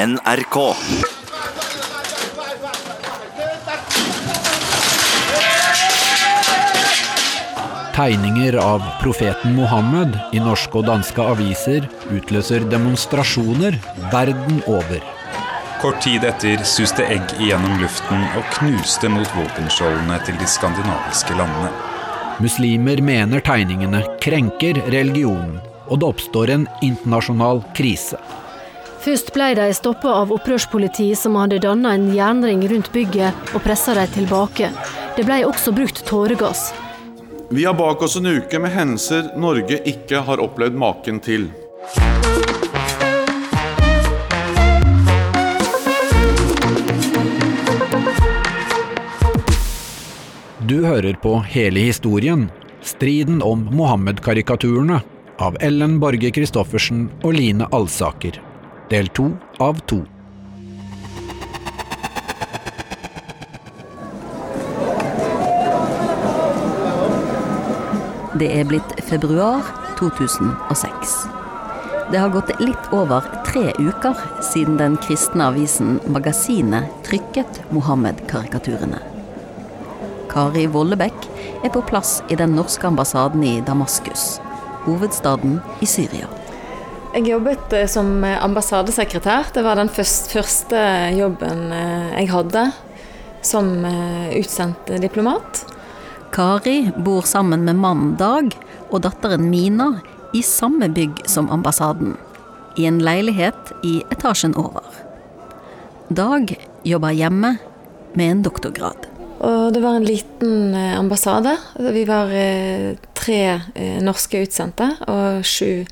NRK. Tegninger av profeten Mohammed i norske og danske aviser utløser demonstrasjoner verden over. Kort tid etter suste egg igjennom luften og knuste mot våpenskjoldene til de skandinaviske landene. Muslimer mener tegningene krenker religionen, og det oppstår en internasjonal krise. Først ble de stoppa av opprørspoliti som hadde danna en jernring rundt bygget og pressa dem tilbake. Det ble også brukt tåregass. Vi har bak oss en uke med hendelser Norge ikke har opplevd maken til. Du hører på hele historien, striden om Mohammed-karikaturene, av Ellen Borge Christoffersen og Line Alsaker. Del to av to. Det er blitt februar 2006. Det har gått litt over tre uker siden den kristne avisen Magasinet trykket Mohammed-karikaturene. Kari Vollebekk er på plass i den norske ambassaden i Damaskus, hovedstaden i Syria. Jeg jobbet eh, som ambassadesekretær. Det var den første jobben eh, jeg hadde som eh, utsendt diplomat. Kari bor sammen med mannen Dag og datteren Mina i samme bygg som ambassaden, i en leilighet i etasjen over. Dag jobber hjemme med en doktorgrad. Og det var en liten ambassade. Vi var tre norske utsendte og sju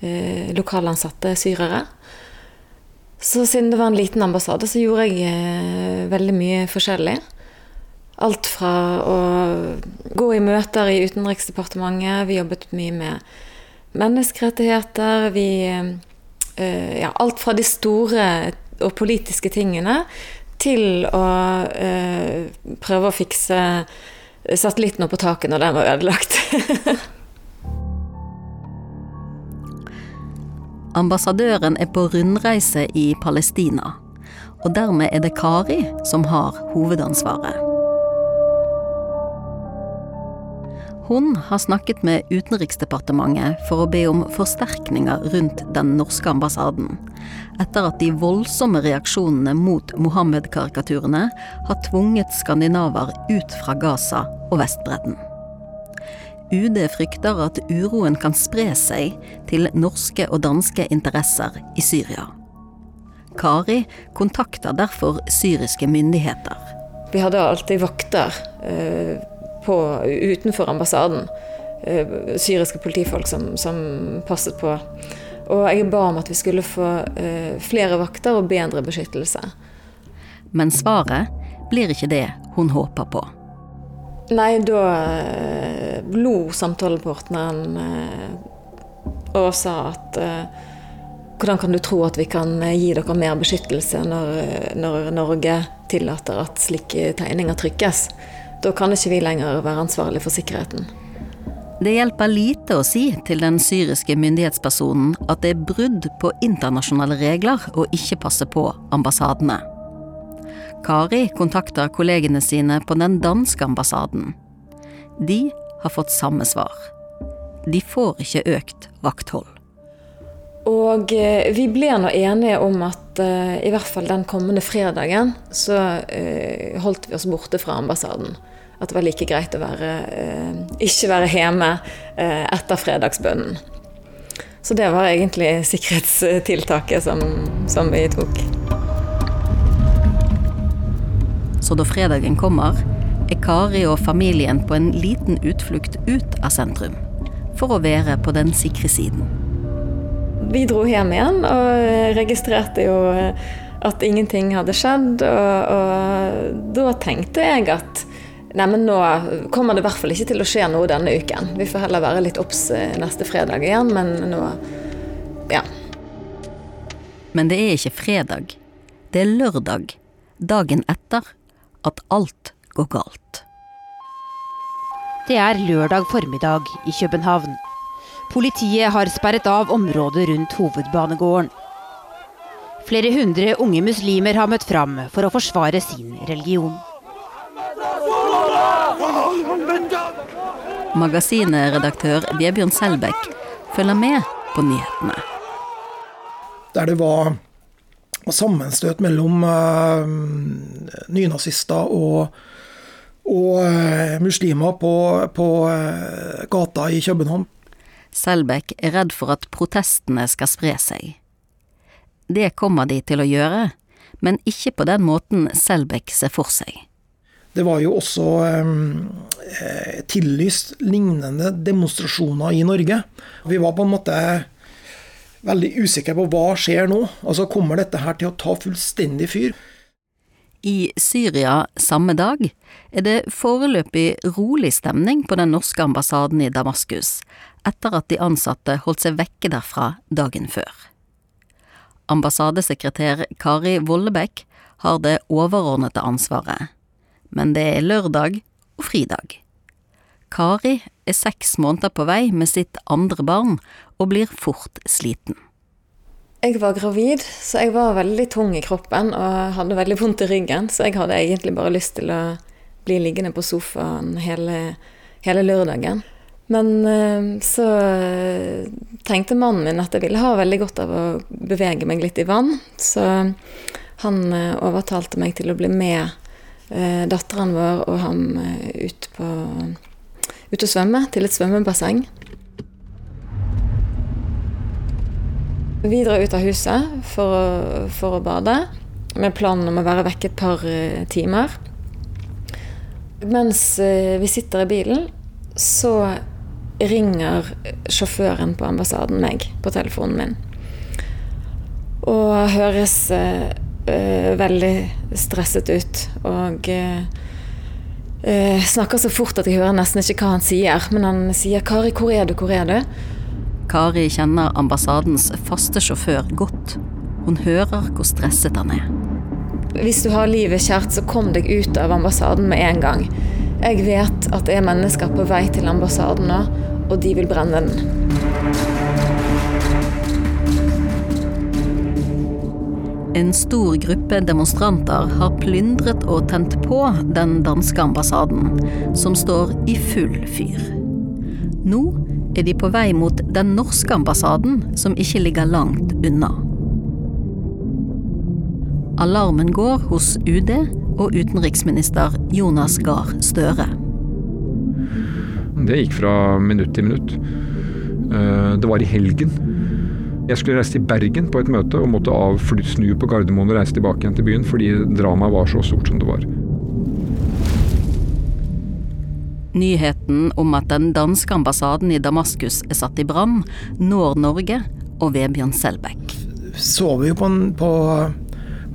eh, lokalansatte syrere. Så siden det var en liten ambassade, så gjorde jeg eh, veldig mye forskjellig. Alt fra å gå i møter i Utenriksdepartementet, vi jobbet mye med menneskerettigheter, vi eh, Ja, alt fra de store og politiske tingene til å eh, prøve å fikse satellitten opp på taket når den var ødelagt. Ambassadøren er på rundreise i Palestina, og dermed er det Kari som har hovedansvaret. Hun har snakket med Utenriksdepartementet for å be om forsterkninger rundt den norske ambassaden, etter at de voldsomme reaksjonene mot Mohammed-karikaturene har tvunget skandinaver ut fra Gaza og Vestbredden. UD frykter at uroen kan spre seg til norske og danske interesser i Syria. Kari kontakter derfor syriske myndigheter. Vi hadde alltid vakter eh, på, utenfor ambassaden. Eh, syriske politifolk som, som, passet på. Og jeg ba om at vi skulle få eh, flere vakter og bedre beskyttelse. Men svaret blir ikke det hun håper på. Nei, da eh, lo samtalepartneren eh, og sa at eh, hvordan kan du tro at vi kan gi dere mer beskyttelse når, når Norge tillater at slike tegninger trykkes? Da kan ikke vi lenger være ansvarlig for sikkerheten. Det hjelper lite å si til den syriske myndighetspersonen at det er brudd på internasjonale regler å ikke passe på ambassadene. Kari kontakter kollegene sine på den danske ambassaden. De har fått samme svar. De får ikke økt vakthold. Og eh, vi ble nå enige om at uh, i hvert fall den kommende fredagen så uh, holdt vi oss borte fra ambassaden. At det var like greit å være, ikke være hjemme etter fredagsbønnen. Så det var egentlig sikkerhetstiltaket som, som vi tok. Så da fredagen kommer, er Kari og familien på en liten utflukt ut av sentrum. For å være på den sikre siden. Vi dro hjem igjen og registrerte jo at ingenting hadde skjedd. Og, og da tenkte jeg at Neimen, nå kommer det i hvert fall ikke til å skje noe denne uken. Vi får heller være litt obs neste fredag igjen, men nå Ja. Men det er ikke fredag. Det er lørdag. Dagen etter at alt går galt. Det er lørdag formiddag i København. Politiet har sperret av området rundt hovedbanegården. Flere hundre unge muslimer har møtt fram for å forsvare sin religion. Magasinet-redaktør Vebjørn Selbekk følger med på nyhetene. Der det var sammenstøt mellom uh, nynazister og, og uh, muslimer på, på uh, gata i København. Selbekk er redd for at protestene skal spre seg. Det kommer de til å gjøre, men ikke på den måten Selbekk ser for seg. Det var jo også eh, tillyst lignende demonstrasjoner i Norge. Vi var på en måte veldig usikre på hva skjer nå. Altså Kommer dette her til å ta fullstendig fyr? I Syria samme dag er det foreløpig rolig stemning på den norske ambassaden i Damaskus, etter at de ansatte holdt seg vekke derfra dagen før. Ambassadesekretær Kari Vollebekk har det overordnede ansvaret men det er lørdag og fridag. Kari er seks måneder på vei med sitt andre barn og blir fort sliten. Jeg var gravid, så jeg var veldig tung i kroppen og hadde veldig vondt i ryggen, så jeg hadde egentlig bare lyst til å bli liggende på sofaen hele, hele lørdagen. Men eh, så tenkte mannen min at jeg ville ha veldig godt av å bevege meg litt i vann, så han eh, overtalte meg til å bli med eh, datteren vår og ham ut, på, ut og svømme, til et svømmebasseng. Vi drar ut av huset for å, for å bade, med planen om å være vekke et par eh, timer. Mens eh, vi sitter i bilen, så ringer sjåføren på ambassaden meg på telefonen min. Og høres eh, uh, veldig stresset ut. Og uh, uh, snakker så fort at jeg hører nesten ikke hva han sier. Men han sier 'Kari, hvor er du? Hvor er du?' Kari kjenner ambassadens faste sjåfør godt. Hun hører hvor stresset han er. Hvis du har livet kjært, så kom deg ut av ambassaden med en gang. Jeg vet at det er mennesker på vei til ambassaden nå, og de vil brenne den. En stor gruppe demonstranter har plyndret og tent på den danske ambassaden, som står i full fyr. Nå er de på vei mot den norske ambassaden, som ikke ligger langt unna. Alarmen går hos UD og utenriksminister Jonas Gahr Støre. Det gikk fra minutt til minutt. Eh, det var i helgen. Jeg skulle reise til Bergen på et møte og måtte av snu på Gardermoen og reise tilbake igjen til byen fordi dramaet var så stort som det var. Nyheten om at den danske ambassaden i Damaskus er satt i brann, når Norge og Vebjørn Selbekk. Så vi jo på, på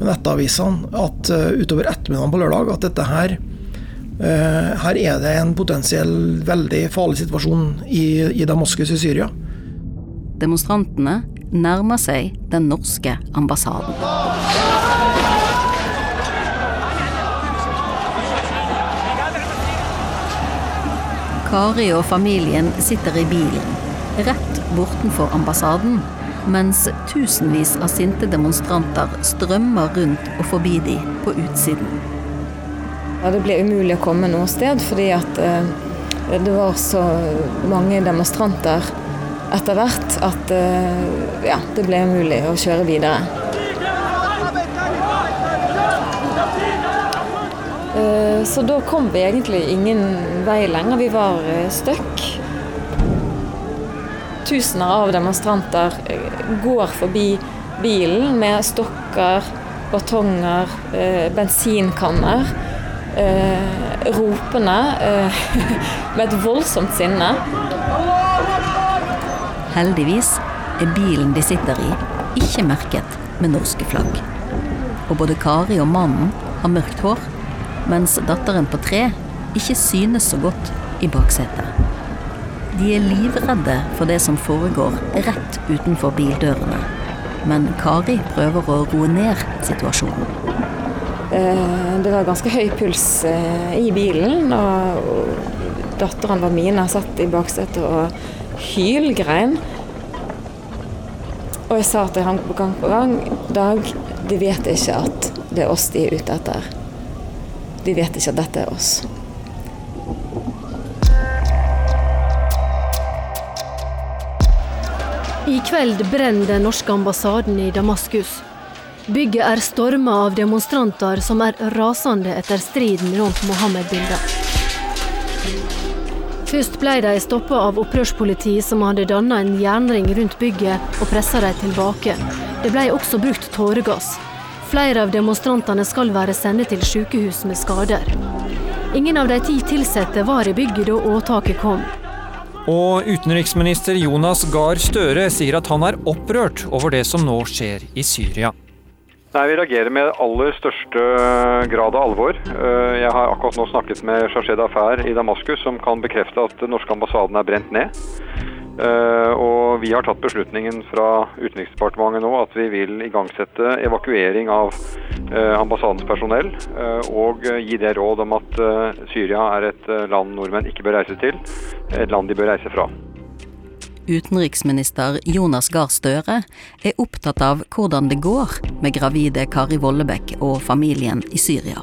nettavisene at uh, utover ettermiddagen på lørdag at dette her uh, Her er det en potensiell veldig farlig situasjon i, i Damaskus i Syria. Demonstrantene nærmer seg den norske ambassaden. Kari og familien sitter i bilen, rett bortenfor ambassaden, mens tusenvis av sinte demonstranter strømmer rundt og forbi de på utsiden. Ja, det ble umulig å komme noe sted fordi at eh, det var så mange demonstranter etter hvert at eh, ja, det ble mulig å kjøre videre. Eh, så da kom vi egentlig ingen vei lenger. Vi var eh, stuck. Tusener av demonstranter går forbi bilen med stokker, batonger, bensinkanner. Ropende med et voldsomt sinne. Heldigvis er bilen de sitter i, ikke merket med norske flagg. Og både Kari og mannen har mørkt hår, mens datteren på tre ikke synes så godt i baksetet. De er livredde for det som foregår rett utenfor bildørene. Men Kari prøver å roe ned situasjonen. Eh, det var ganske høy puls eh, i bilen, og datteren var mine satt i baksetet og hylgrein. Og jeg sa til ham gang på gang Dag, de vet ikke at det er oss de er ute etter. De vet ikke at dette er oss. I kveld brenner den norske ambassaden i Damaskus. Bygget er storma av demonstranter som er rasende etter striden rundt Mohammed-bildet. Først ble de stoppa av opprørspoliti som hadde danna en jernring rundt bygget og pressa dem tilbake. Det ble også brukt tåregass. Flere av demonstrantene skal være sendt til sykehus med skader. Ingen av de ti ansatte var i bygget da åtaket kom. Og utenriksminister Jonas Gahr Støre sier at han er opprørt over det som nå skjer i Syria. Nei, Vi reagerer med aller største grad av alvor. Eh, jeg har akkurat nå snakket med Shashed Affair i Damaskus, som kan bekrefte at den norske ambassaden er brent ned. Eh, og vi har tatt beslutningen fra Utenriksdepartementet nå at vi vil igangsette evakuering av eh, ambassadens personell, og gi det råd om at Syria er et land nordmenn ikke bør reise til, et land de bør reise fra. Utenriksminister Jonas Gahr Støre er opptatt av hvordan det går med gravide Kari Vollebekk og familien i Syria.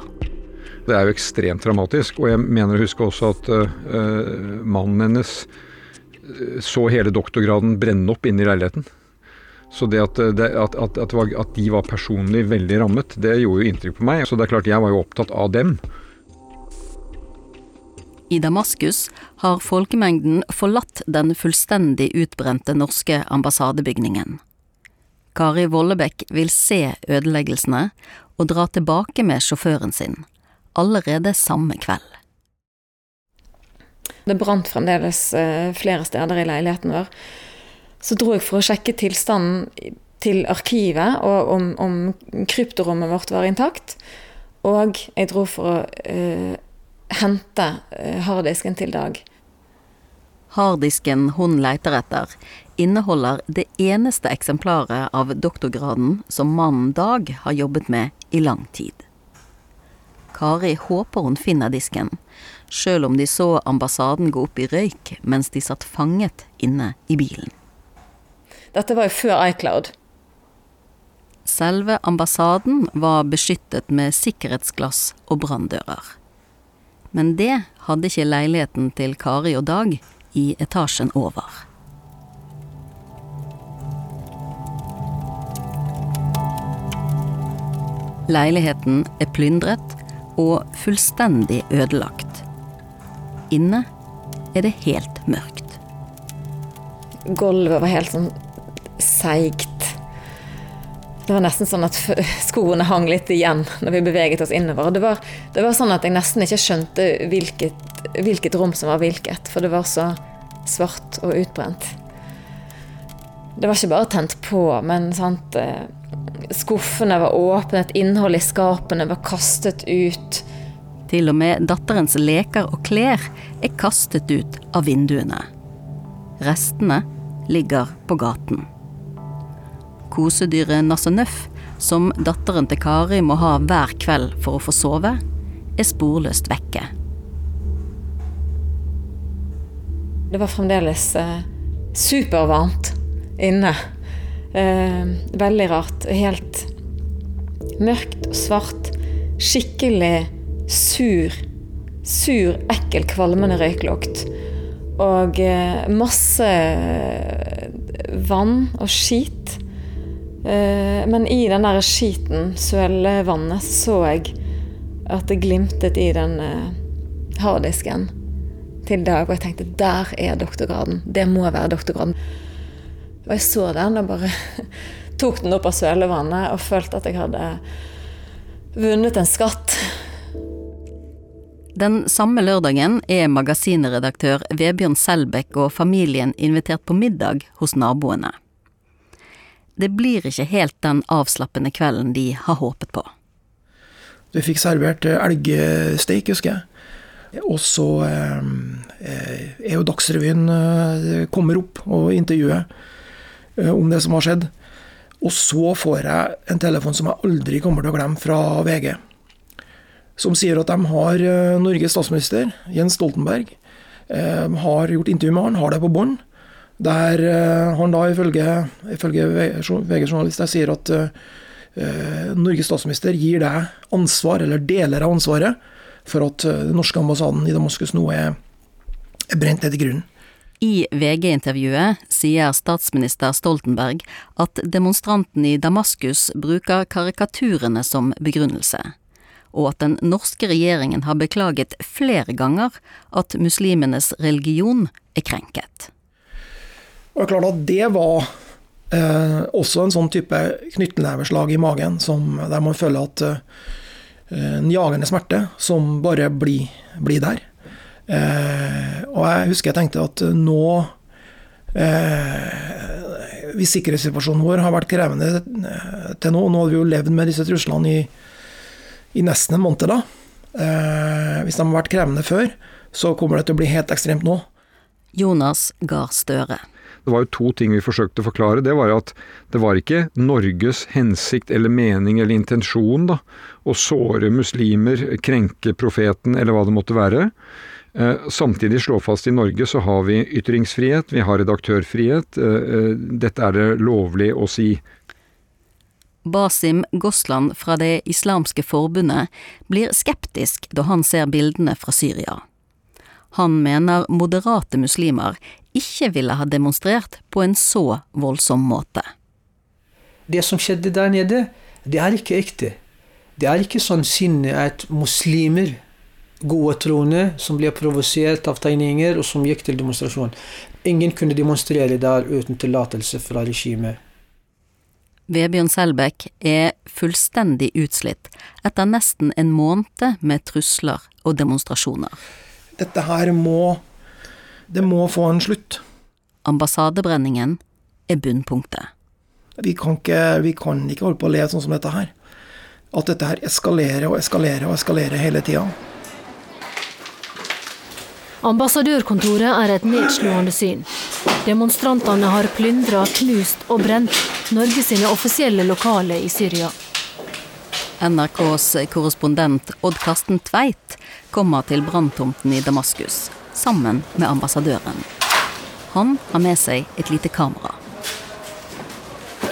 Det er jo ekstremt dramatisk, og jeg mener å huske også at uh, mannen hennes så hele doktorgraden brenne opp inne i leiligheten. Så det at, det, at, at, at, de var personlig veldig rammet, det gjorde jo inntrykk på meg. Så det er klart jeg var jo opptatt av dem. I Damaskus har folkemengden forlatt den fullstendig utbrente norske ambassadebygningen. Kari Vollebekk vil se ødeleggelsene og dra tilbake med sjåføren sin, allerede samme kveld. Det brant fremdeles eh, flere steder i leiligheten vår. Så dro jeg for å sjekke tilstanden til arkivet, og om, om kryptorommet vårt var intakt. Og jeg dro for å eh, hente eh, harddisken til Dag. Harddisken hun leiter etter, inneholder det eneste eksemplaret av doktorgraden som mannen Dag har jobbet med i lang tid. Kari håper hun finner disken, sjøl om de så ambassaden gå opp i røyk mens de satt fanget inne i bilen. Dette var jo før iCloud. Selve ambassaden var beskyttet med sikkerhetsglass og branndører. Men det hadde ikke leiligheten til Kari og Dag i etasjen over. Leiligheten er plyndret og fullstendig ødelagt. Inne er det helt mørkt. Gulvet var helt sånn seigt. Det var nesten sånn at skoene hang litt igjen når vi beveget oss innover. Det var, det var sånn at jeg nesten ikke skjønte hvilket, hvilket, rom som var hvilket, for det var så svart og utbrent. Det var ikke bare tent på, men sant, eh, skuffene var åpnet, innholdet i skapene var kastet ut. Til og med datterens leker og klær er kastet ut av vinduene. Restene ligger på gaten kosedyret Nassenøff, som datteren til Kari må ha hver kveld for å få sove, er sporløst vekke. Det var fremdeles eh, supervarmt inne. Eh, veldig rart. Helt mørkt og svart. Skikkelig sur, sur, ekkel, kvalmende røyklukt. Og eh, masse vann og skit. Eh, men i den der skiten, sølevannet, så jeg at det glimtet i den eh, harddisken til Dag. Og jeg tenkte der er doktorgraden. Det må være doktorgraden. Og jeg så den og bare tok den opp av sølevannet og følte at jeg hadde vunnet en skatt. Den samme lørdagen er magasinredaktør Vebjørn Selbekk og familien invitert på middag hos naboene. Det blir ikke helt den avslappende kvelden de har håpet på. Vi fikk servert eh, elgsteik, husker jeg. Og så eh, eh, er jo Dagsrevyen kommer opp og intervjuer om det som har skjedd. Og så får jeg en telefon som jeg aldri kommer til å glemme, fra VG. Som sier at de har Norges statsminister, Jens Stoltenberg, har gjort intervju med han, har det på bånd. Der han da ifølge, ifølge VG-journalist sier at Norges statsminister gir deg ansvar, eller deler av ansvaret, for at den norske ambassaden i Damaskus nå er, er brent ned i grunnen. I VG-intervjuet sier statsminister Stoltenberg at demonstranten i Damaskus bruker karikaturene som begrunnelse, og at den norske regjeringen har beklaget flere ganger at muslimenes religion er krenket. Og det er klart at det var eh, også en sånn type knyttneveslag i magen, som, der man føler at eh, en jagende smerte som bare blir, blir der. Eh, og jeg husker jeg tenkte at nå eh, Hvis sikkerhetssituasjonen vår har vært krevende eh, til nå, nå hadde vi jo levd med disse truslene i, i nesten en måned da. Eh, hvis de har vært krevende før, så kommer det til å bli helt ekstremt nå. Jonas Gahr Støre. Det var jo to ting vi forsøkte å forklare. Det var at det var ikke Norges hensikt eller mening eller intensjon da, å såre muslimer, krenke profeten eller hva det måtte være. Eh, samtidig slå fast i Norge så har vi ytringsfrihet, vi har redaktørfrihet. Eh, eh, dette er det lovlig å si. Basim Gosland fra Det islamske forbundet blir skeptisk da han ser bildene fra Syria. Han mener moderate muslimer ikke ville ha demonstrert på en så voldsom måte. Det som skjedde der nede, det er ikke ekte. Det er ikke sånn sinne at muslimer gode troende som ble provosert av tegninger, og som gikk til demonstrasjon. Ingen kunne demonstrere der uten tillatelse fra regimet. Vebjørn Selbekk er fullstendig utslitt etter nesten en måned med trusler og demonstrasjoner. Dette her må Det må få en slutt. Ambassadebrenningen er bunnpunktet. Vi kan ikke, vi kan ikke holde på å leve sånn som dette her. At dette her eskalerer og eskalerer og eskalerer hele tida. Ambassadørkontoret er et nedslående syn. Demonstrantene har plyndra, knust og brent Norge sine offisielle lokaler i Syria. NRKs korrespondent Odd Karsten Tveit kommer til branntomten i Damaskus, sammen med ambassadøren. Han har med seg et lite kamera.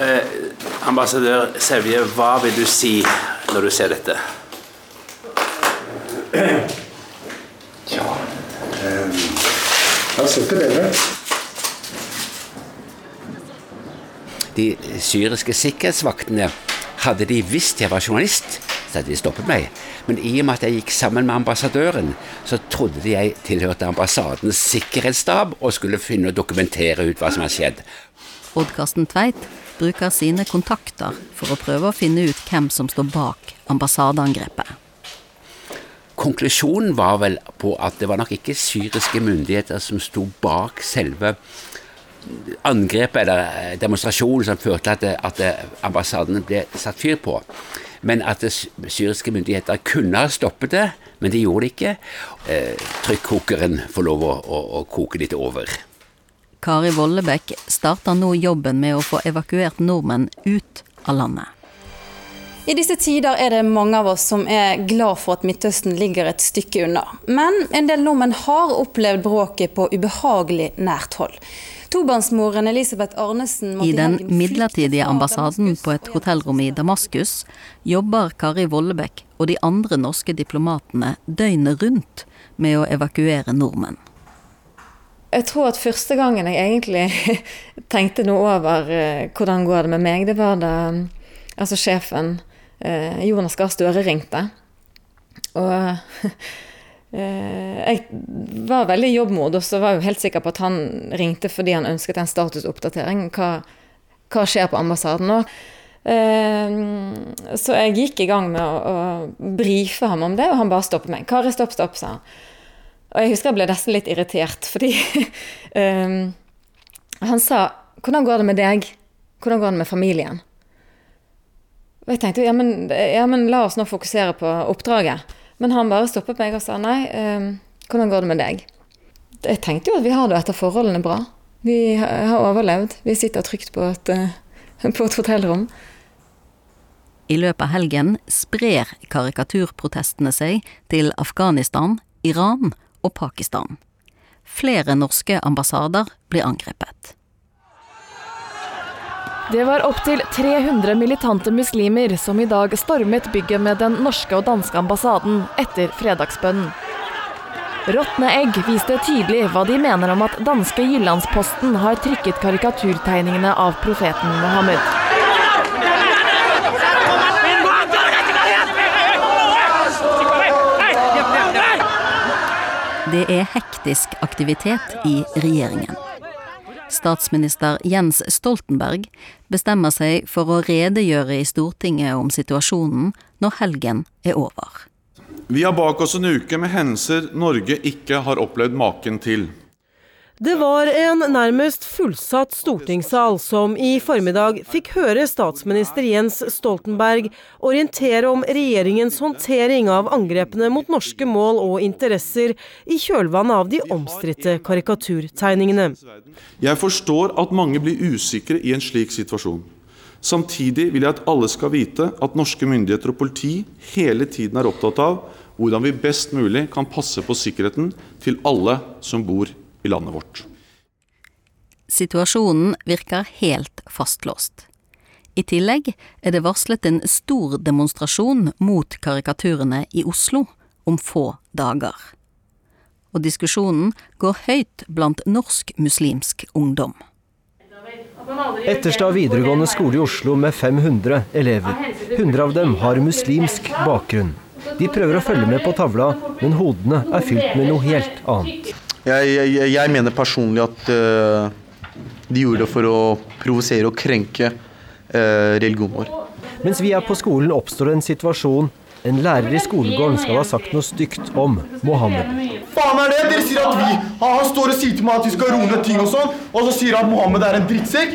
Eh, ambassadør Sevje, hva vil du si når du ser dette? Jeg har sikker bedre. De syriske sikkerhetsvaktene, hadde de visst jeg var journalist, så hadde de stoppet meg. Men i og med at jeg gikk sammen med ambassadøren, så trodde de jeg tilhørte ambassadens sikkerhetsstab og skulle finne og dokumentere ut hva som har skjedd. Odd Karsten Tveit bruker sine kontakter for å prøve å finne ut hvem som står bak ambassadeangrepet konklusjonen var vel på at det var nok ikke syriske myndigheter som sto bak selve angrepet eller eh, demonstrasjonen som førte til at, at ambassaden ble satt fyr på. Men at syriske myndigheter kunne ha stoppet det, men de gjorde det ikke. Eh, trykkokeren får lov å, å, å koke litt over. Kari Vollebekk starter nå jobben med å få evakuert nordmenn ut av landet. I disse tider er det mange av oss som er glad for at Midtøsten ligger et stykke unna. Men en del nordmenn har opplevd bråket på ubehagelig nært hold. Tobarnsmoren Elisabeth Arnesen I den midlertidige ambassaden på et hotellrom i Damaskus jobber Kari Vollebekk og de andre norske diplomatene døgnet rundt med å evakuere nordmenn. Jeg tror at første gangen jeg egentlig tenkte noe over eh, hvordan går det med meg, det var da altså sjefen eh, Jonas Gahr Støre ringte. Og eh, jeg var veldig i jobbmod, og så var jeg jo helt sikker på at han ringte fordi han ønsket en statusoppdatering. Hva, hva skjer på ambassaden nå? Eh, så jeg gikk i gang med å, å brife ham om det, og han bare stoppet meg. 'Kari, stopp, stopp', sa han. Og jeg husker jeg ble nesten litt irritert, fordi um, han sa 'Hvordan går det med deg? Hvordan går det med familien?' Og jeg tenkte ja men, ja, men la oss nå fokusere på oppdraget. Men han bare stoppet meg og sa nei, eh, hvordan går det med deg? Jeg tenkte jo at vi har det etter forholdene bra. Vi har overlevd. Vi sitter trygt på et, eh, på et hotellrom. I løpet av helgen sprer karikaturprotestene seg til Afghanistan, Iran og Pakistan. Flere norske ambassader blir angrepet. Det var opptil 300 militante muslimer som i dag stormet bygget med den norske og danske ambassaden etter fredagsbønnen. Råtne egg viste tydelig hva de mener om at danske Jyllandsposten har trykket karikaturtegningene av profeten Mohammed. Det er hektisk aktivitet i regjeringen. Statsminister Jens Stoltenberg bestemmer seg for å redegjøre i Stortinget om situasjonen når helgen er over. Vi har bak oss en uke med hendelser Norge ikke har opplevd maken til. Det var en nærmest fullsatt stortingssal som i formiddag fikk høre statsminister Jens Stoltenberg orientere om regjeringens håndtering av angrepene mot norske mål og interesser i kjølvannet av de omstridte karikaturtegningene. Jeg forstår at mange blir usikre i en slik situasjon. Samtidig vil jeg at alle skal vite at norske myndigheter og politi hele tiden er opptatt av hvordan vi best mulig kan passe på sikkerheten til alle som bor i landet vårt. Situasjonen virker helt fastlåst. I tillegg er det varslet en stor demonstrasjon mot karikaturene i Oslo om få dager. Og diskusjonen går høyt blant norsk muslimsk ungdom. Etterstad videregående skole i Oslo med 500 elever. 100 av dem har muslimsk bakgrunn. De prøver å følge med på tavla, men hodene er fylt med noe helt annet. Jeg, jeg, jeg mener personlig at uh, de gjorde det for å provosere og krenke uh, religionen vår. Mens vi er på skolen, oppstår en situasjon. En lærer i skolegården skal ha sagt noe stygt om Mohammed. Faen er det? Dere sier at vi Han står og sier til meg at vi skal roe ned ting og sånn, og så sier han at Mohammed er en drittsekk.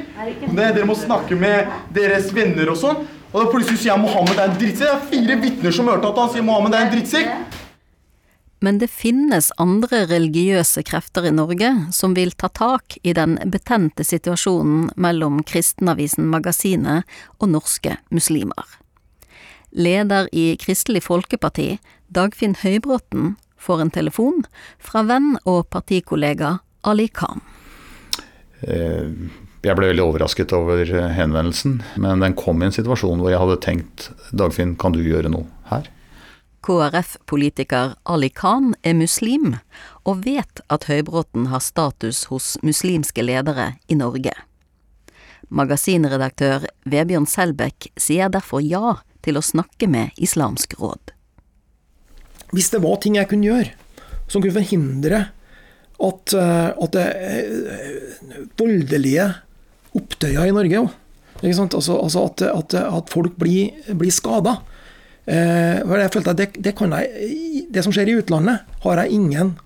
Dere må snakke med deres venner og sånn. Og da plutselig sier jeg Mohammed er en drittsekk. Det er fire vitner som hørte at han sier Mohammed er en drittsekk. Men det finnes andre religiøse krefter i Norge som vil ta tak i den betente situasjonen mellom kristenavisen Magasinet og norske muslimer. Leder i Kristelig Folkeparti, Dagfinn Høybråten, får en telefon fra venn og partikollega Ali Khan. Jeg ble veldig overrasket over henvendelsen, men den kom i en situasjon hvor jeg hadde tenkt Dagfinn, kan du gjøre noe her? KrF-politiker Ali Khan er muslim, og vet at Høybråten har status hos muslimske ledere i Norge. Magasinredaktør Vebjørn Selbekk sier derfor ja til å snakke med Islamsk råd. Hvis det var ting jeg kunne gjøre som kunne forhindre at, at det voldelige opptøyer i Norge altså, altså at, at, at, folk blir, blir skada. Eh, jeg følte at det, det, jeg, det, som skjer i utlandet, har jeg ingen,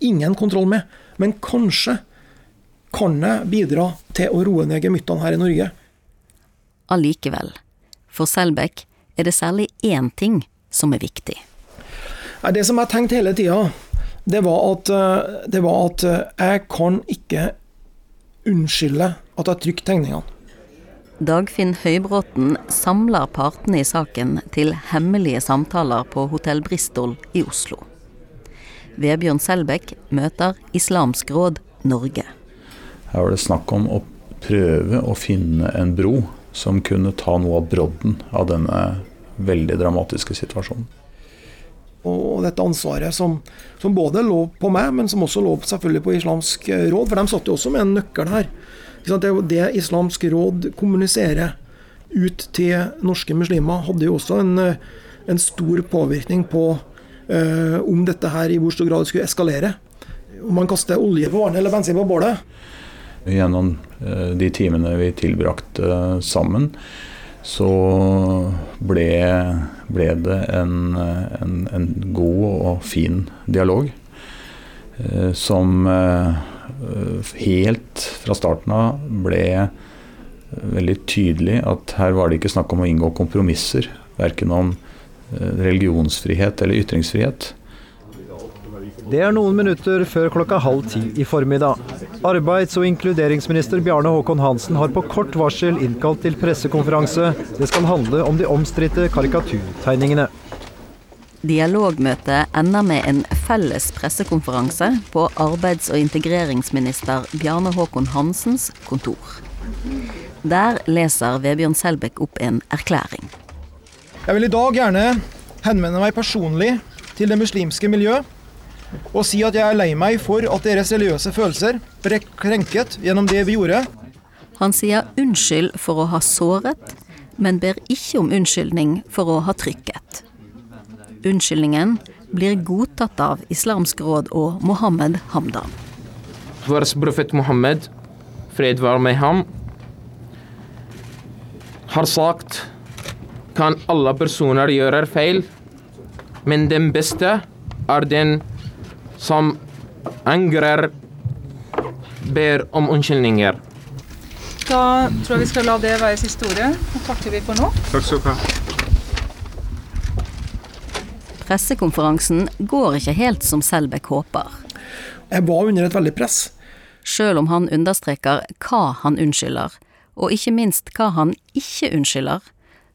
ingen kontroll med. Men kanskje kan jeg bidra til å roe ned gemyttene her i Norge. Allikevel, for Selbekk er det særlig én ting som er viktig. Det som jeg tenkte hele tida, det det var at jeg kan ikke unnskylde at jeg trykte tegningene. Dagfinn Høybråten samler partene i saken til hemmelige samtaler på Hotell Bristol i Oslo. Vebjørn Selbekk møter Islamsk Råd Norge. Her var det snakk om å prøve å finne en bro som kunne ta noe av brodden av denne veldig dramatiske situasjonen. Og dette ansvaret som, som både lå på meg, men som også lå selvfølgelig på Islamsk Råd, for de satt jo også med en nøkkel her. Det er jo det Islamsk råd kommuniserer ut til norske muslimer, hadde jo også en, en stor påvirkning på uh, om dette her i hvor stor grad skulle eskalere. Om man kaster olje på vannet eller bensin på bålet. Gjennom uh, de timene vi tilbrakte uh, sammen, så ble, ble det en, en, en, god og fin dialog som helt fra starten av ble veldig tydelig at her var det ikke snakk om å inngå kompromisser. Verken om eh, religionsfrihet eller ytringsfrihet. Det er noen minutter før klokka halv ti i formiddag. Arbeids- og inkluderingsminister Bjarne Håkon Hansen har på kort varsel innkalt til pressekonferanse. Det skal handle om de omstridte karikaturtegningene. Dialogmøtet ender med en felles pressekonferanse på arbeids- og integreringsminister Bjarne Håkon Hansens kontor. Der leser Vebjørn Selbekk opp en erklæring. Jeg vil i dag gjerne henvende meg personlig til det muslimske miljø og si at jeg er lei meg for at deres religiøse følelser ble krenket gjennom det vi gjorde. Han sier unnskyld for å ha såret, men ber ikke om unnskyldning for å ha trykket. Unnskyldningen blir godtatt av Islamsk råd og Mohammed Hamdan. Vår profet Mohammed, fred var med ham, har sagt kan alle personer gjøre feil, men den beste er den som angrer, ber om unnskyldninger. Da tror jeg vi skal la det være siste ordet. Nå takker vi for nå. Takk skal du ha. Pressekonferansen går ikke helt som Selbekk håper. Jeg var under et veldig press. Sjøl om han understreker hva han unnskylder, og ikke minst hva han ikke unnskylder,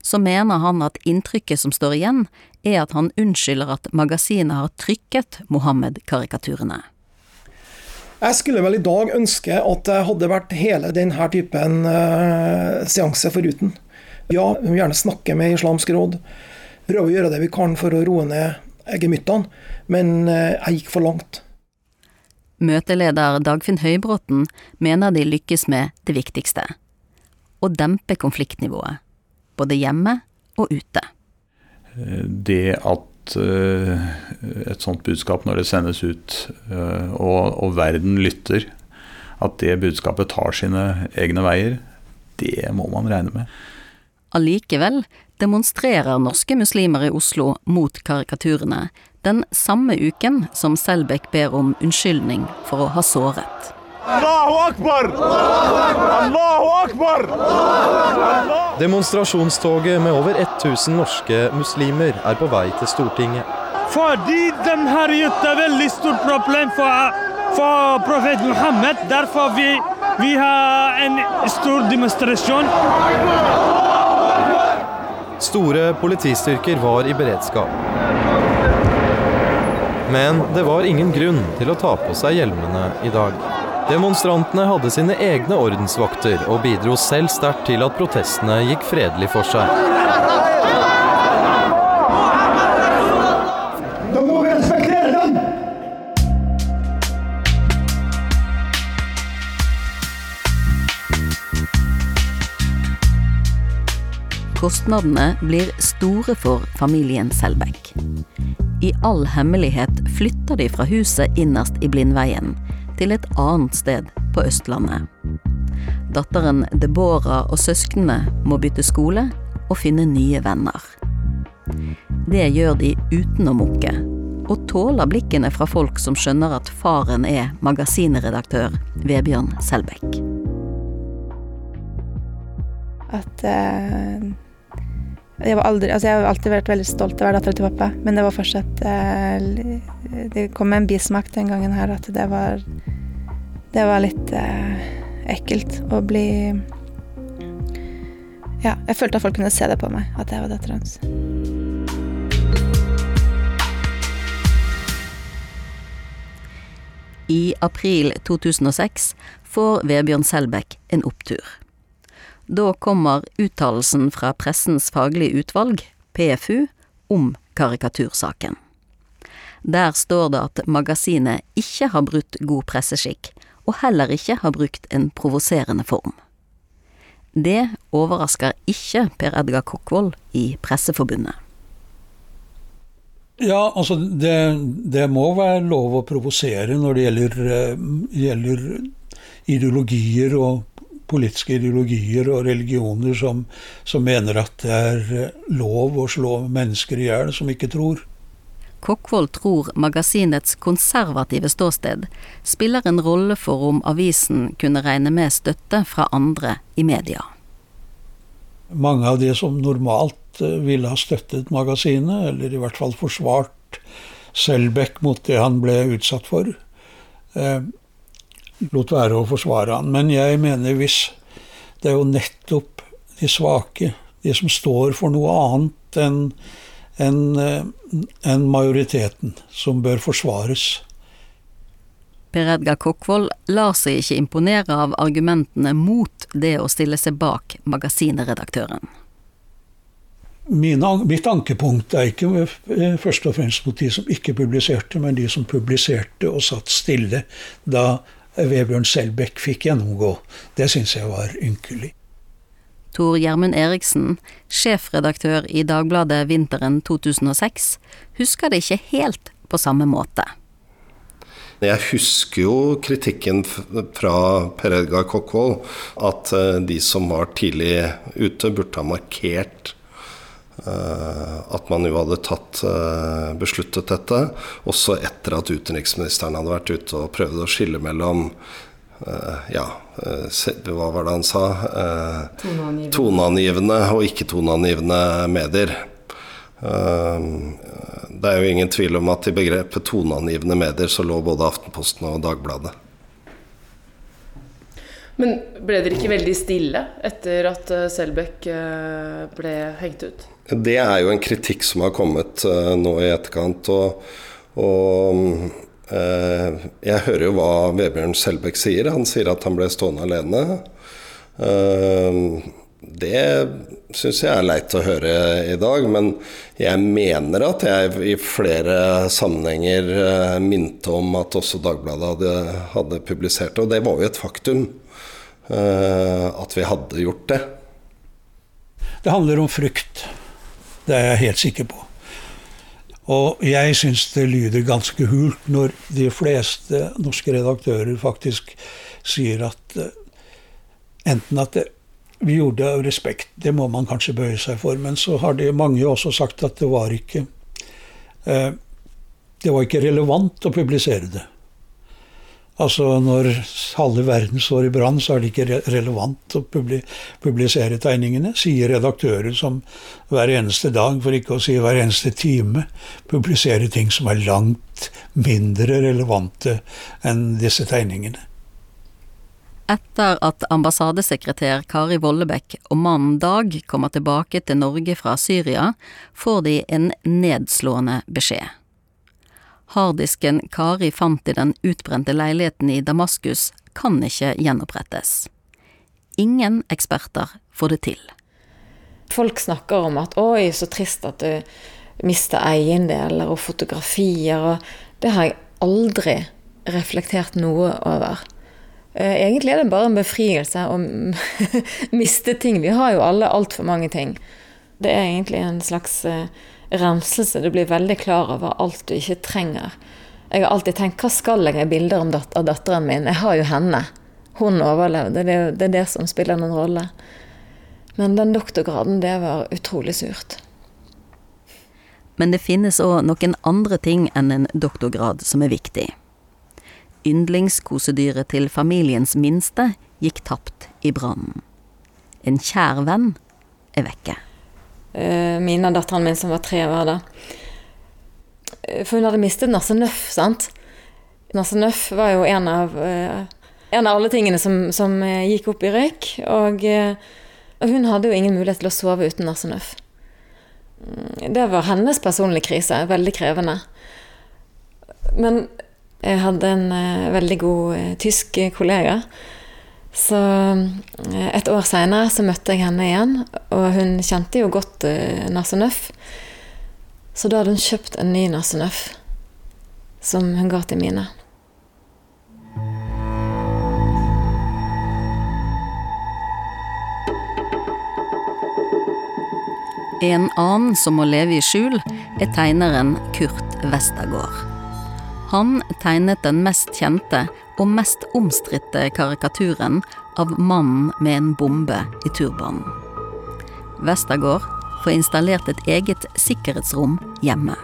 så mener han at inntrykket som står igjen, er at han unnskylder at magasinet har trykket Mohammed-karikaturene. Jeg skulle vel i dag ønske at det hadde vært hele denne typen uh, seanse foruten. Ja, vi må gjerne snakke med Islamsk råd, prøve å gjøre det vi kan for å roe ned gemyttene, men uh, jeg gikk for langt. Møteleder Dagfinn Høybråten mener de lykkes med det viktigste å dempe konfliktnivået, både hjemme og ute. Det at uh, et sånt budskap, når det sendes ut uh, og, og, verden lytter, at det budskapet tar sine egne veier, det må man regne med. Allikevel demonstrerer norske muslimer i Oslo mot karikaturene den samme uken som Selbekk ber om unnskyldning for å ha såret. Allahu akbar! Allahu akbar! Demonstrasjonstoget med over 1000 norske muslimer er på vei til Stortinget. Fordi de har gitt et veldig stort problem for, for profet Muhammed. Derfor vi, vi har en stor demonstrasjon. Store politistyrker var i beredskap. Men det var ingen grunn til å ta på seg hjelmene i dag. Demonstrantene hadde sine egne ordensvakter og bidro selv sterkt til at protestene gikk fredelig for seg. Kostnadene blir store for familien Selbekk. I all hemmelighet flytter de fra huset innerst i Blindveien til et annet sted på Østlandet. Datteren Deborah og søsknene må bytte skole og finne nye venner. Det gjør de uten å mukke, og tåler blikkene fra folk som skjønner at faren er magasinredaktør Vebjørn Selbekk. At uh, jeg, aldri, altså jeg har alltid vært veldig stolt av å være datter til pappa, men det var fortsatt eh, Det kom en bismak den gangen her at det var Det var litt eh, ekkelt å bli Ja, jeg følte at folk kunne se det på meg, at jeg var dattera hans. I april 2006 får Vebjørn Selbekk en opptur. Da kommer uttalelsen fra Pressens faglige utvalg, PFU, om karikatursaken. Der står det at magasinet ikke har brutt god presseskikk, og heller ikke har brukt en provoserende form. Det overrasker ikke Per Edgar Kokkvold i Presseforbundet. Ja, altså det, det, må være lov å provosere når det gjelder, gjelder, ideologier og politiske ideologier og religioner som, som, mener at det er lov å slå mennesker i hjel som ikke tror. Kokkvold tror magasinets konservative ståsted spiller en rolle for om avisen kunne regne med støtte fra andre i media. Mange av de som normalt ville ha støttet magasinet, eller i hvert fall forsvart Selbekk mot det han ble utsatt for, eh, lot være å forsvare han. Men jeg mener hvis det er jo nettopp de svake, de som står for noe annet enn en, en majoriteten, som bør forsvares. Per Edgar Kokkvold lar seg ikke imponere av argumentene mot det å stille seg bak magasinredaktøren. Mine, mitt ankepunkt er ikke eh, først og fremst mot de som ikke publiserte, men de som publiserte og satt stille da Vebjørn Selbekk fikk gjennomgå. Det syns jeg var ynkelig. Tor Gjermund Eriksen, sjefredaktør i Dagbladet vinteren 2006, husker det ikke helt på samme måte. Jeg husker jo kritikken fra Per Edgar Kokkvold, at eh, de som var tidlig ute, burde ha markert at man jo hadde tatt eh, besluttet dette, også etter at utenriksministeren hadde vært ute og prøvd å skille mellom eh, ja, hva var det han sa? Toneangivende, toneangivende og ikke-toneangivende medier. Det er jo ingen tvil om at i begrepet toneangivende medier så lå både Aftenposten og Dagbladet. Men ble dere ikke veldig stille etter at Selbekk ble hengt ut? Det er jo en kritikk som har kommet uh, nå i etterkant. Og, og jeg hører jo hva Vebjørn Selbekk sier. Han sier at han ble stående alene. Det syns jeg er leit å høre i dag, men jeg mener at jeg i flere sammenhenger minte om at også Dagbladet hadde, hadde publisert det, og det var jo et faktum at vi hadde gjort det. Det handler om frykt. Det er jeg helt sikker på. Og jeg syns det lyder ganske hult når de fleste norske redaktører faktisk sier at uh, enten at det, vi gjorde det av respekt, det må man kanskje bøye seg for, men så har de mange også sagt at det var ikke uh, det var ikke relevant å publisere det. Altså Når halve verden står i brann, så er det ikke relevant å publisere tegningene, sier redaktører som hver eneste dag, for ikke å si hver eneste time, publiserer ting som er langt mindre relevante enn disse tegningene. Etter at ambassadesekretær Kari Vollebekk og mannen Dag kommer tilbake til Norge fra Syria, får de en nedslående beskjed. Harddisken Kari fant i den utbrente leiligheten i Damaskus, kan ikke gjenopprettes. Ingen eksperter får det til. Folk snakker om at 'oi, så trist at du mister eiendeler og fotografier', og det har jeg aldri reflektert noe over. Eh, egentlig er det bare en befrielse å miste ting. Vi har jo alle altfor mange ting. Det er egentlig en slags eh, renselse. Du blir veldig klar over alt du ikke trenger. Jeg har alltid tenkt hva skal jeg med bilder dat av datteren min? Jeg har jo henne. Hun overlevde. Det er, det er det som spiller noen rolle. Men den doktorgraden, det var utrolig surt. Men det finnes òg noen andre ting enn en doktorgrad som er viktig. Yndlingskosedyret til familiens minste gikk tapt i brannen. En kjær venn er vekke. Eh, Mina, datteren min som var tre, var det. Eh, for hun hadde mistet Nasse Nøff, sant. Nasse Nøff var jo en av, uh, en av alle tingene som, som gikk opp i røyk. Og, og, hun hadde jo ingen mulighet til å sove uten Nasse Nøff. Mm, det var hennes personlige krise. Veldig krevende. Men jeg hadde en veldig god tysk kollega så eh, et år seinere så møtte jeg henne igjen, og hun kjente jo godt uh, Nassenøff. Så da hadde hun kjøpt en ny nasenøff, som hun ga til Mine. En annen som må leve i skjul, er tegneren Kurt Westergård. Han tegnet den mest kjente og mest omstridte karikaturen av mannen med en bombe i turbanen. Westergård får installert et eget sikkerhetsrom hjemme.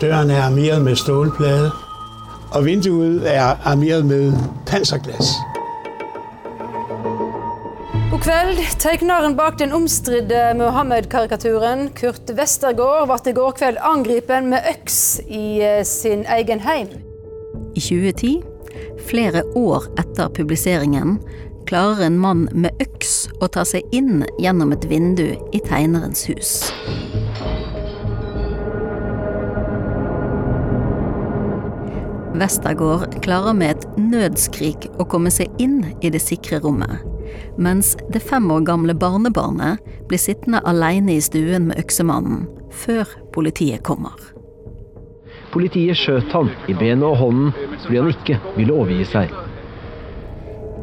Døren er armeret med stålplate, og vinduet er armeret med panserglass. God kveld. Tegneren bak den omstridte Mohammed-karikaturen, Kurt Westergård, ble i går kveld angripen med øks i eh, sin egen heim. I 2010 Flere år etter publiseringen klarer en mann med øks å ta seg inn gjennom et vindu i tegnerens hus. Westergård klarer med et nødskrik å komme seg inn i det sikre rommet, mens det fem år gamle barnebarnet blir sittende alene i stuen med øksemannen, før politiet kommer. Politiet skjøt han i benet og hånden fordi han ikke ville overgi seg.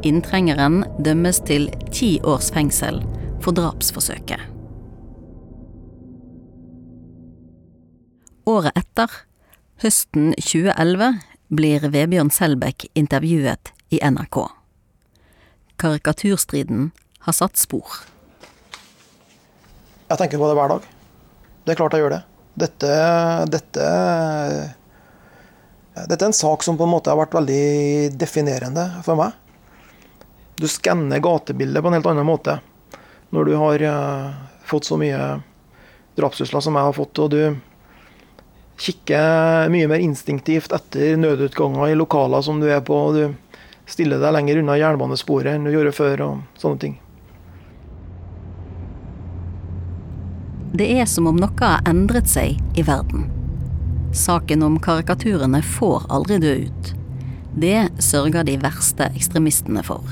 Inntrengeren dømmes til ti års fengsel for drapsforsøket. Året etter, høsten 2011, blir Vebjørn Selbekk intervjuet i NRK. Karikaturstriden har satt spor. Jeg tenker på det hver dag. Det er klart jeg gjør det. Dette, dette, dette er en sak som på en måte har vært veldig definerende for meg. Du skanner gatebildet på en helt annen måte når du har uh, fått så mye drapstrusler som jeg har fått, og du kikker mye mer instinktivt etter nødutganger i lokaler som du er på, og du stiller deg lenger unna jernbanesporet enn du gjorde før, og sånne ting. Det er som om noe har endret seg i verden. Saken om karikaturene får aldri dø ut. Det sørger de verste ekstremistene for.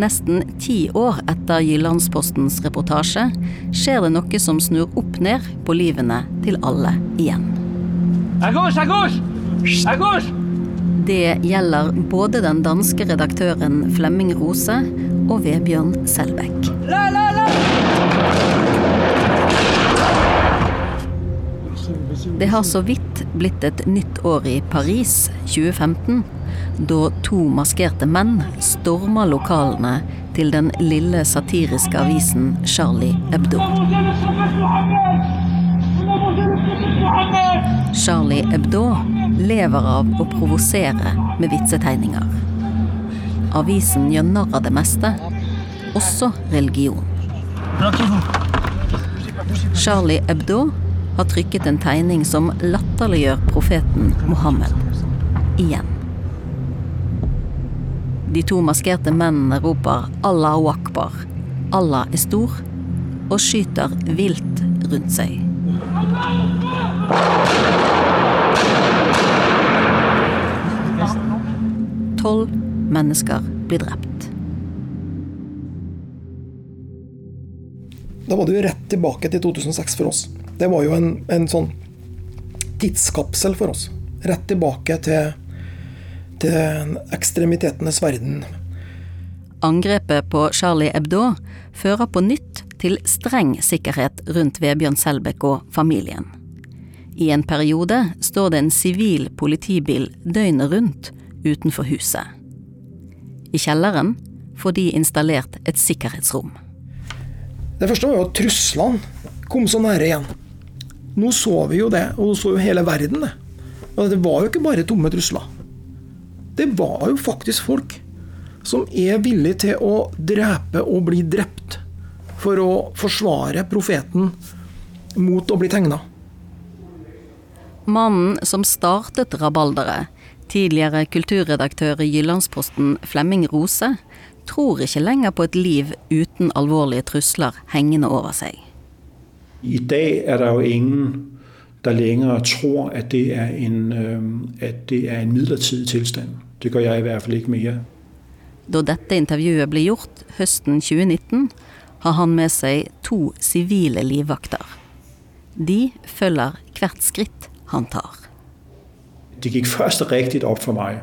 Nesten ti år etter Jyllandspostens reportasje skjer det noe som snur opp ned på livene til alle igjen. Det gjelder både den danske redaktøren Flemming Rose og Vebjørn Selbekk. Det har så vidt blitt et nytt år i Paris 2015, da to maskerte menn storma lokalene til den lille satiriske avisen Charlie Hebdo. Charlie Hebdo lever av å provosere med vitsetegninger. Avisen gjør narr av det meste, også religion. Charlie Hebdo har trykket en tegning som latterliggjør profeten Mohammed. Igjen. De to maskerte mennene roper 'Allahu akbar', Allah er stor, og skyter vilt rundt seg. Tolv mennesker blir drept. Da var det jo rett tilbake til 2006 for oss. Det var jo en, en sånn tidskapsel for oss. Rett tilbake til, til ekstremitetenes verden. Angrepet på Charlie Hebdo fører på nytt til streng sikkerhet rundt Vebjørn Selbekk og familien. I en periode står det en sivil politibil døgnet rundt utenfor huset. I kjelleren får de installert et sikkerhetsrom. Det første var jo at truslene kom så nære igjen. Nå så vi jo det, og nå så jo hele verden det. Og det var jo ikke bare tomme trusler. Det var jo faktisk folk som er villige til å drepe og bli drept for å forsvare profeten mot å bli tegna. Mannen som startet rabalderet, tidligere kulturredaktør i Jyllandsposten Flemming Rose, tror ikke lenger på et liv uten alvorlige trusler hengende over seg. I dag er det jo ingen der lenger tror at det er en, at det er en midlertidig tilstand. Det gjør jeg i hvert fall ikke mer. Da dette intervjuet ble gjort høsten 2019, har han med seg to sivile livvakter. De følger hvert skritt han tar. Det gikk først riktig opp for meg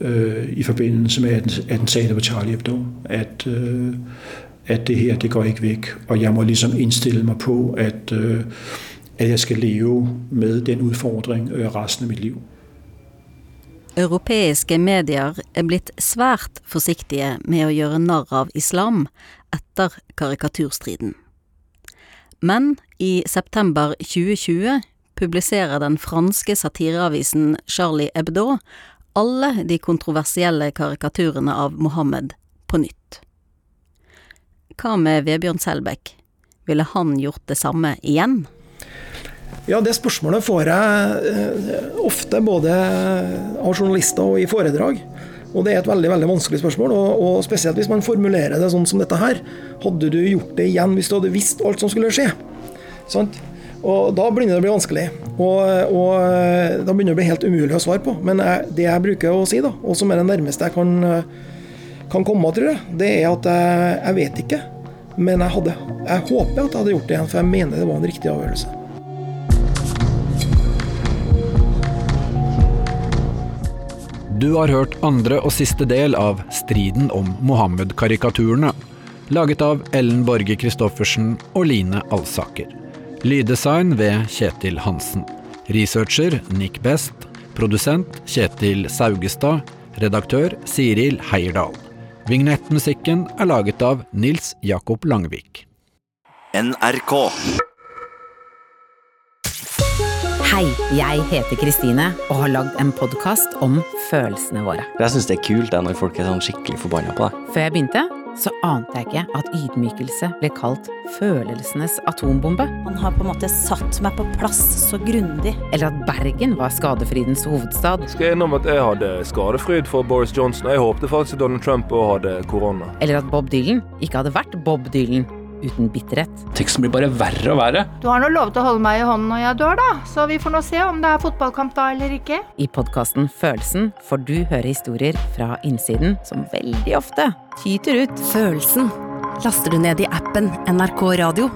øh, i forbindelse med attentatet på Charlie Hebdo at, øh, at det her det går ikke vekk. Og jeg må liksom innstille meg på at, øh, at jeg skal leve med den utfordring resten av mitt liv. Europeiske medier er blitt svært forsiktige med å gjøre narr av islam etter karikaturstriden. Men i september 2020 publiserer den franske satireavisen Charlie Hebdo alle de kontroversielle karikaturene av Mohammed på nytt. Hva med Vebjørn Selbekk? Ville han gjort det samme igjen? Ja, det spørsmålet får jeg ofte både av journalister og i foredrag. Og det er et veldig veldig vanskelig spørsmål, og, og, spesielt hvis man formulerer det sånn som dette her. Hadde du gjort det igjen hvis du hadde visst alt som skulle skje? Sånn? Og da begynner det å bli vanskelig. Og, og eh, da begynner det å bli helt umulig å svare på. Men jeg, det jeg bruker å si, da, og som er det nærmeste jeg kan, kan komme, tror jeg, det er at jeg, jeg vet ikke. Men jeg, hadde, jeg håper at jeg hadde gjort det igjen, for jeg mener det var en riktig avgjørelse. Du har hørt andre og siste del av Striden om Mohammed-karikaturene, laget av Ellen Borge Christoffersen og Line Alsaker. Lyddesign ved Kjetil Hansen. Researcher Nick Best. Produsent Kjetil Saugestad. Redaktør Siril Heierdal. Vignettmusikken er laget av Nils Jakob Langvik. NRK. Hei, jeg heter Kristine og har lagd en podkast om følelsene våre. Jeg syns det er kult det når folk er sånn skikkelig forbanna på deg. Før jeg begynte, så ante jeg ikke at ydmykelse ble kalt følelsenes atombombe. Han har på en måte satt meg på plass så grundig. Eller at Bergen var skadefrydens hovedstad. Skal jeg innom at jeg hadde skadefryd for Boris Johnson, jeg håpte faktisk at Donald Trump òg hadde korona. Eller at Bob Dylan ikke hadde vært Bob Dylan uten bitterhet. Teksten blir bare verre og verre. Du har nå lovet å holde meg i hånden når jeg dør, da, så vi får nå se om det er fotballkamp da eller ikke. I podkasten Følelsen får du høre historier fra innsiden som veldig ofte tyter ut. Følelsen laster du ned i appen NRK Radio